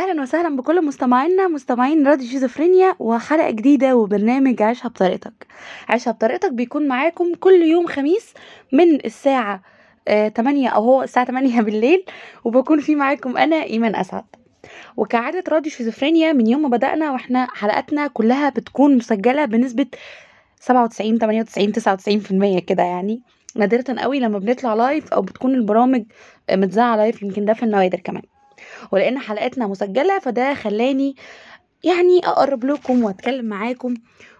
أهلا وسهلا بكل مستمعينا مستمعين راديو شيزوفرينيا وحلقة جديدة وبرنامج عيشها بطريقتك. عيشها بطريقتك بيكون معاكم كل يوم خميس من الساعة آه 8 أو هو الساعة 8 بالليل وبكون فيه معاكم أنا إيمان أسعد. وكعادة راديو شيزوفرينيا من يوم ما بدأنا وإحنا حلقاتنا كلها بتكون مسجلة بنسبة 97 98 99% كده يعني. نادرة قوي لما بنطلع live أو بتكون البرامج متذاعة live يمكن ده في النوادر كمان. ولأن حلقاتنا مسجلة فده خلاني يعني أقرب لكم وأتكلم معاكم.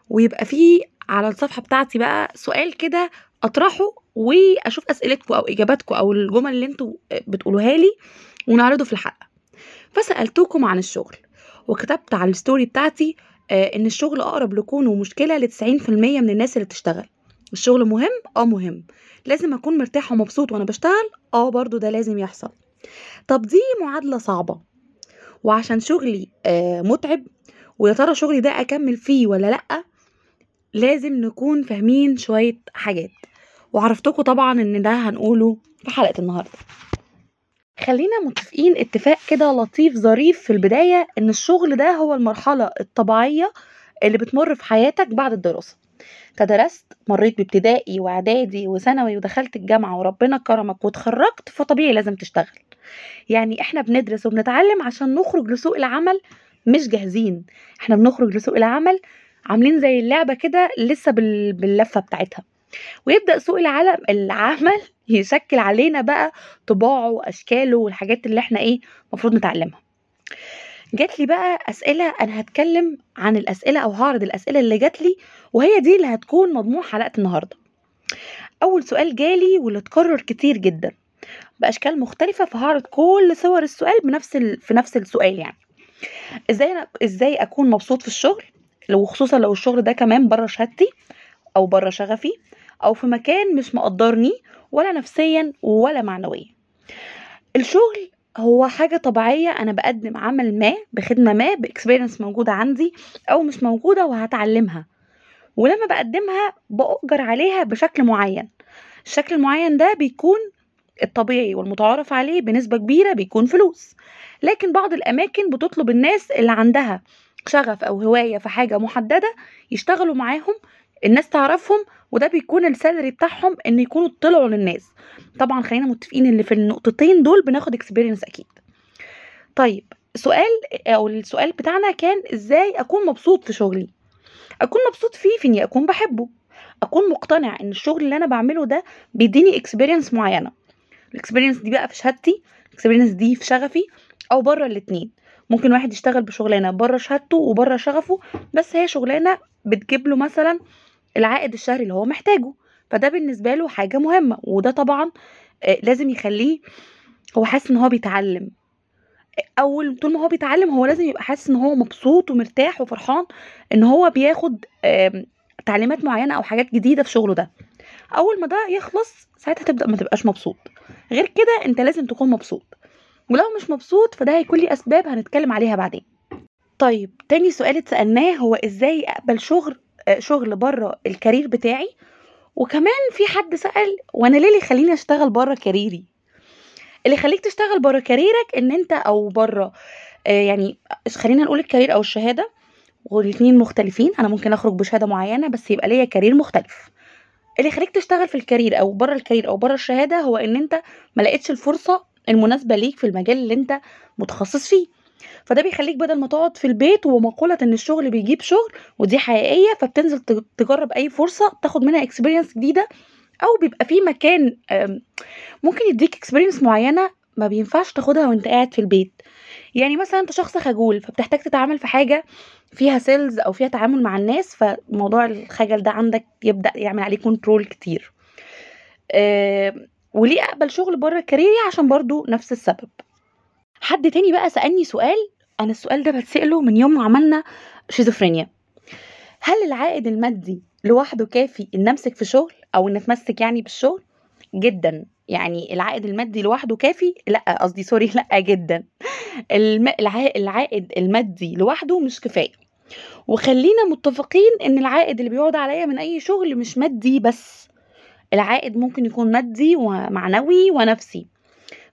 ويبقى في على الصفحة بتاعتي بقى سؤال كده أطرحه وأشوف أسئلتكم أو إجاباتكم أو الجمل اللي أنتوا بتقولوها لي ونعرضه في الحلقة. فسألتكم عن الشغل وكتبت على ال story بتاعتي آه إن الشغل أقرب لكونه مشكله ل 90% من الناس اللي بتشتغل. الشغل مهم؟ آه مهم. لازم أكون مرتاح ومبسوط وأنا بشتغل؟ آه برضو ده لازم يحصل. طب دي معادلة صعبة وعشان شغلي آه متعب ويا ترى شغلي ده أكمل فيه ولا لأ لازم نكون فاهمين شوية حاجات. وعرفتكم طبعا إن ده هنقوله في حلقة النهاردة. خلينا متفقين اتفاق كده لطيف ظريف في البداية إن الشغل ده هو المرحلة الطبيعية اللي بتمر في حياتك بعد الدراسة. تدرست مريت بابتدائي وإعدادي وثانوي ودخلت الجامعة وربنا كرمك واتخرجت فطبيعي لازم تشتغل. يعني إحنا بندرس وبنتعلم عشان نخرج لسوق العمل مش جاهزين. إحنا بنخرج لسوق العمل عاملين زي اللعبة كده لسه باللفة بتاعتها. ويبدأ سوق العالم العمل يشكل علينا بقى طباعه وأشكاله والحاجات اللي إحنا إيه المفروض نتعلمها. جات لي بقى أسئلة أنا هتكلم عن الأسئلة أو هعرض الأسئلة اللي جات لي وهي دي اللي هتكون مضمون حلقة النهارده. أول سؤال جالي واللي اتكرر كتير جدا. بأشكال مختلفة فهعرض كل صور السؤال بنفس ال... في نفس السؤال يعني. إزاي أنا... إزاي أكون مبسوط في الشغل؟ وخصوصا لو الشغل ده كمان بره شهادتي أو بره شغفي أو في مكان مش مقدرني ولا نفسيا ولا معنويا. الشغل هو حاجة طبيعية أنا بقدم عمل ما بخدمة ما بإكسبيرينس موجودة عندي أو مش موجودة وهتعلمها. ولما بقدمها بأجر عليها بشكل معين. الشكل المعين ده بيكون الطبيعي والمتعارف عليه بنسبة كبيرة بيكون فلوس. لكن بعض الأماكن بتطلب الناس اللي عندها شغف أو هواية في حاجة محددة يشتغلوا معاهم الناس تعرفهم وده بيكون ال salary بتاعهم إن يكونوا طلعوا للناس. طبعا خلينا متفقين إن في النقطتين دول بناخد experience أكيد. طيب سؤال أو السؤال بتاعنا كان إزاي أكون مبسوط في شغلي؟ أكون مبسوط فيه في إني أكون بحبه. أكون مقتنع إن الشغل اللي أنا بعمله ده بيديني experience معينة. ال experience دي بقى في شهادتي ال experience دي في شغفي أو بره الاتنين. ممكن واحد يشتغل بشغلانة بره شهادته وبره شغفه بس هي شغلانة بتجيب له مثلا العائد الشهري اللي هو محتاجه. فده بالنسبة له حاجة مهمة وده طبعا لازم يخليه هو حاسس إن هو بيتعلم. أول طول ما هو بيتعلم هو لازم يبقى حاسس إن هو مبسوط ومرتاح وفرحان إن هو بياخد تعليمات معينة أو حاجات جديدة في شغله ده. أول ما ده يخلص ساعتها تبدأ ما تبقاش مبسوط. غير كده أنت لازم تكون مبسوط. ولو مش مبسوط فده هيكون لي أسباب هنتكلم عليها بعدين. طيب تاني سؤال اتسألناه هو إزاي أقبل شغل شغل بره ال career بتاعي؟ وكمان في حد سأل وأنا ليه اللي يخليني أشتغل بره career ي؟ اللي يخليك تشتغل بره كاريرك إن أنت أو بره آه يعني خلينا نقول ال career أو الشهادة والاتنين مختلفين. أنا ممكن أخرج بشهادة معينة بس يبقى ليا career مختلف. اللي يخليك تشتغل في ال career أو بره ال career أو بره الشهادة هو إن أنت ما لقيتش الفرصة المناسبة ليك في المجال اللي أنت متخصص فيه. فده بيخليك بدل ما تقعد في البيت ومقولة إن الشغل بيجيب شغل ودي حقيقية فبتنزل تجرب أي فرصة تاخد منها experience جديدة أو بيبقى في مكان ممكن يديك experience معينة ما بينفعش تاخدها وانت قاعد في البيت. يعني مثلا انت شخص خجول فبتحتاج تتعامل في حاجة فيها sales أو فيها تعامل مع الناس فموضوع الخجل ده عندك يبدأ يعمل عليه control كتير. وليه أقبل شغل بره career ي عشان برضو نفس السبب. حد تاني بقى سألني سؤال أنا السؤال ده بتسأله من يوم ما عملنا شيزوفرينيا هل العائد المادي لوحده كافي إن أمسك في شغل أو إن أتمسك يعني بالشغل؟ جدا. يعني العائد المادي لوحده كافي؟ لأ قصدي sorry لأ جدا. العائد المادي لوحده مش كفاية وخلينا متفقين إن العائد اللي بيقعد عليا من أي شغل مش مادي بس العائد ممكن يكون مادي ومعنوي ونفسي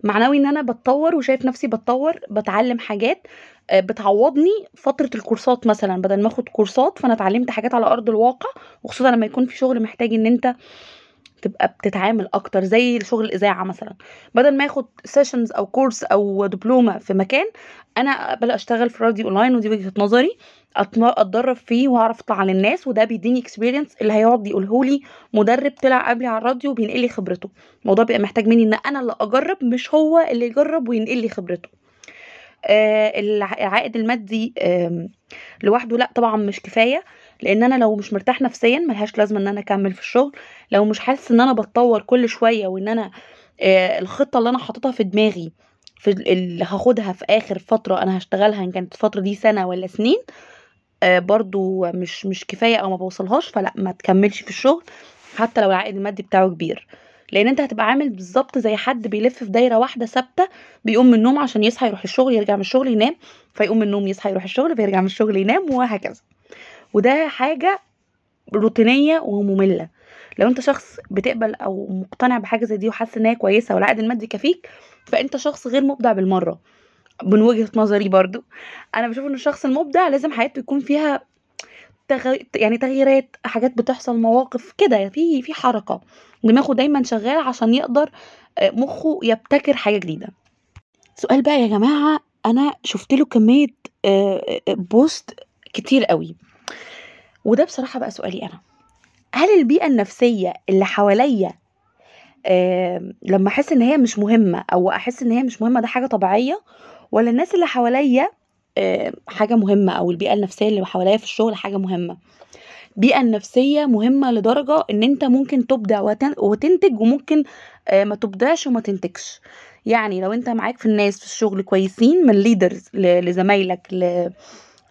معنوي إن أنا بتطور وشايف نفسي بتطور بتعلم حاجات آه، بتعوضني فترة الكورسات مثلا بدل ما آخد كورسات فأنا اتعلمت حاجات على أرض الواقع وخصوصا لما يكون في شغل محتاج إن أنت تبقى بتتعامل أكتر زي شغل الإذاعة مثلا. بدل ما آخد sessions أو course أو دبلومه في مكان أنا اقبل أشتغل في راديو اونلاين ودي وجهة نظري. أتدرب فيه وأعرف أطلع على الناس وده بيديني experience اللي هيقعد يقوله لي مدرب طلع قبلي على الراديو وبينقل لي خبرته. الموضوع بيبقى محتاج مني إن أنا اللي أجرب مش هو اللي يجرب وينقل لي خبرته. آه العائد المادي آه لوحده لأ طبعا مش كفاية لأن أنا لو مش مرتاح نفسيا ملهاش لازمة إن أنا أكمل في الشغل. لو مش حاسس إن أنا بتطور كل شوية وإن أنا آه الخطة اللي أنا حاططها في دماغي في اللي هاخدها في آخر فترة أنا هشتغلها إن كانت الفترة دي سنة ولا سنين آه برضو مش مش كفاية أو ما بوصلهاش فلأ ما تكملش في الشغل حتى لو العائد المادي بتاعه كبير. لأن أنت هتبقى عامل بالظبط زي حد بيلف في دايرة واحدة ثابتة بيقوم من النوم عشان يصحى يروح الشغل يرجع من الشغل ينام فيقوم من النوم يصحى يروح الشغل فيرجع من الشغل ينام وهكذا. وده حاجة روتينية ومملة. لو انت شخص بتقبل أو مقتنع بحاجة زي دي وحاسس ان هي كويسة والعائد المادي يكفيك فانت شخص غير مبدع بالمرة. من وجهة نظري برضو. أنا بشوف ان الشخص المبدع لازم حياته يكون فيها تغ... يعني تغييرات حاجات بتحصل مواقف كده في في حركة. دماغه دايما شغال عشان يقدر مخه يبتكر حاجة جديدة. سؤال بقى يا جماعة أنا شفت له كمية بوست كتير قوي. وده بصراحة بقى سؤالي أنا. هل البيئة النفسية اللي حواليا لما أحس إن هي مش مهمة أو أحس إن هي مش مهمة ده حاجة طبيعية؟ ولا الناس اللي حواليا حاجة مهمة أو البيئة النفسية اللي حواليا في الشغل حاجة مهمة؟ البيئه النفسيه مهمة لدرجة إن أنت ممكن تبدع وتنتج وممكن ما تبدعش وما تنتجش. يعني لو أنت معاك في الناس في الشغل كويسين من ليدرز لزمايلك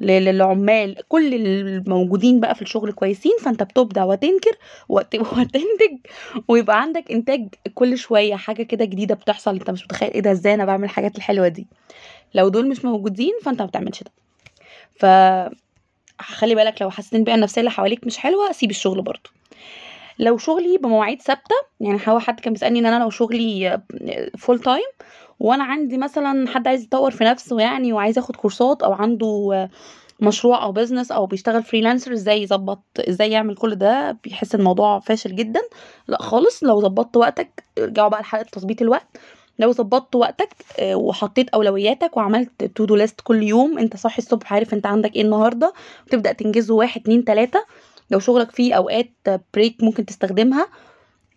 للعمال كل الموجودين بقى في الشغل كويسين فأنت بتبدع وتنكر وتنتج ويبقى عندك إنتاج كل شوية حاجة كده جديدة بتحصل. أنت مش متخيل إيه ده إزاي أنا بعمل الحاجات الحلوة دي؟ لو دول مش موجودين فأنت ما بتعملش ده. ف خلي بالك لو حسيت البيئة النفسية اللي حواليك مش حلوة سيب الشغل برضه. لو شغلي بمواعيد ثابتة يعني هو حد كان بيسألني إن أنا لو شغلي full time وأنا عندي مثلا حد عايز يطور في نفسه يعني وعايز ياخد كورسات أو عنده مشروع أو business أو بيشتغل freelancer إزاي يظبط إزاي يعمل كل ده؟ بيحس الموضوع فاشل جدا. لأ خالص لو ظبطت وقتك ارجعوا بقى لحلقة تظبيط الوقت. لو ظبطت وقتك وحطيت أولوياتك وعملت to do list كل يوم أنت صاحي الصبح عارف أنت عندك إيه النهارده وتبدأ تنجزه واحد اتنين تلاتة. لو شغلك فيه أوقات break ممكن تستخدمها.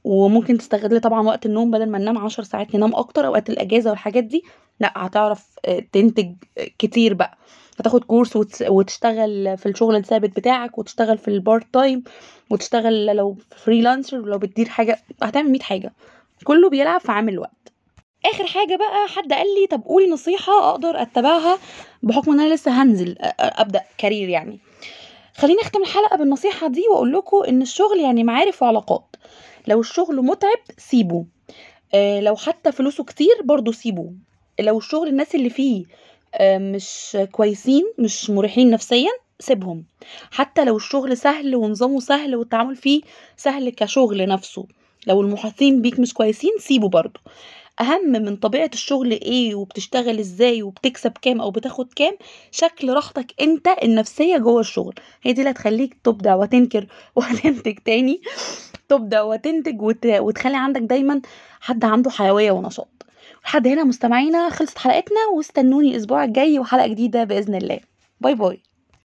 وممكن تستغل طبعا وقت النوم بدل ما ننام عشر ساعات ننام أكتر أوقات الأجازة والحاجات دي. لأ هتعرف تنتج كتير بقى. هتاخد course وتشتغل في الشغل الثابت بتاعك وتشتغل في ال part time وتشتغل لو freelancer ولو بتدير حاجة هتعمل 100 حاجة. كله بيلعب في عامل الوقت آخر حاجة بقى حد قال لي طب قولي نصيحة أقدر أتبعها بحكم إن أنا لسه هنزل أبدأ career يعني. خليني أختم الحلقة بالنصيحة دي وأقول لكم إن الشغل يعني معارف وعلاقات. لو الشغل متعب سيبه. آه لو حتى فلوسه كتير برضو سيبه. لو الشغل الناس اللي فيه آه مش كويسين مش مريحين نفسيا سيبهم. حتى لو الشغل سهل ونظامه سهل والتعامل فيه سهل كشغل نفسه. لو المحاطين بيك مش كويسين سيبه برضو أهم من طبيعة الشغل إيه وبتشتغل إزاي وبتكسب كام أو بتاخد كام؟ شكل راحتك أنت النفسية جوه الشغل. هي دي اللي هتخليك تبدع وتنكر وتنتج تاني. تبدع وتنتج وت... وتخلي عندك دايما حد عنده حيوية ونشاط. لحد هنا مستمعينا خلصت حلقتنا واستنوني الأسبوع الجاي وحلقة جديدة بإذن الله. باي باي.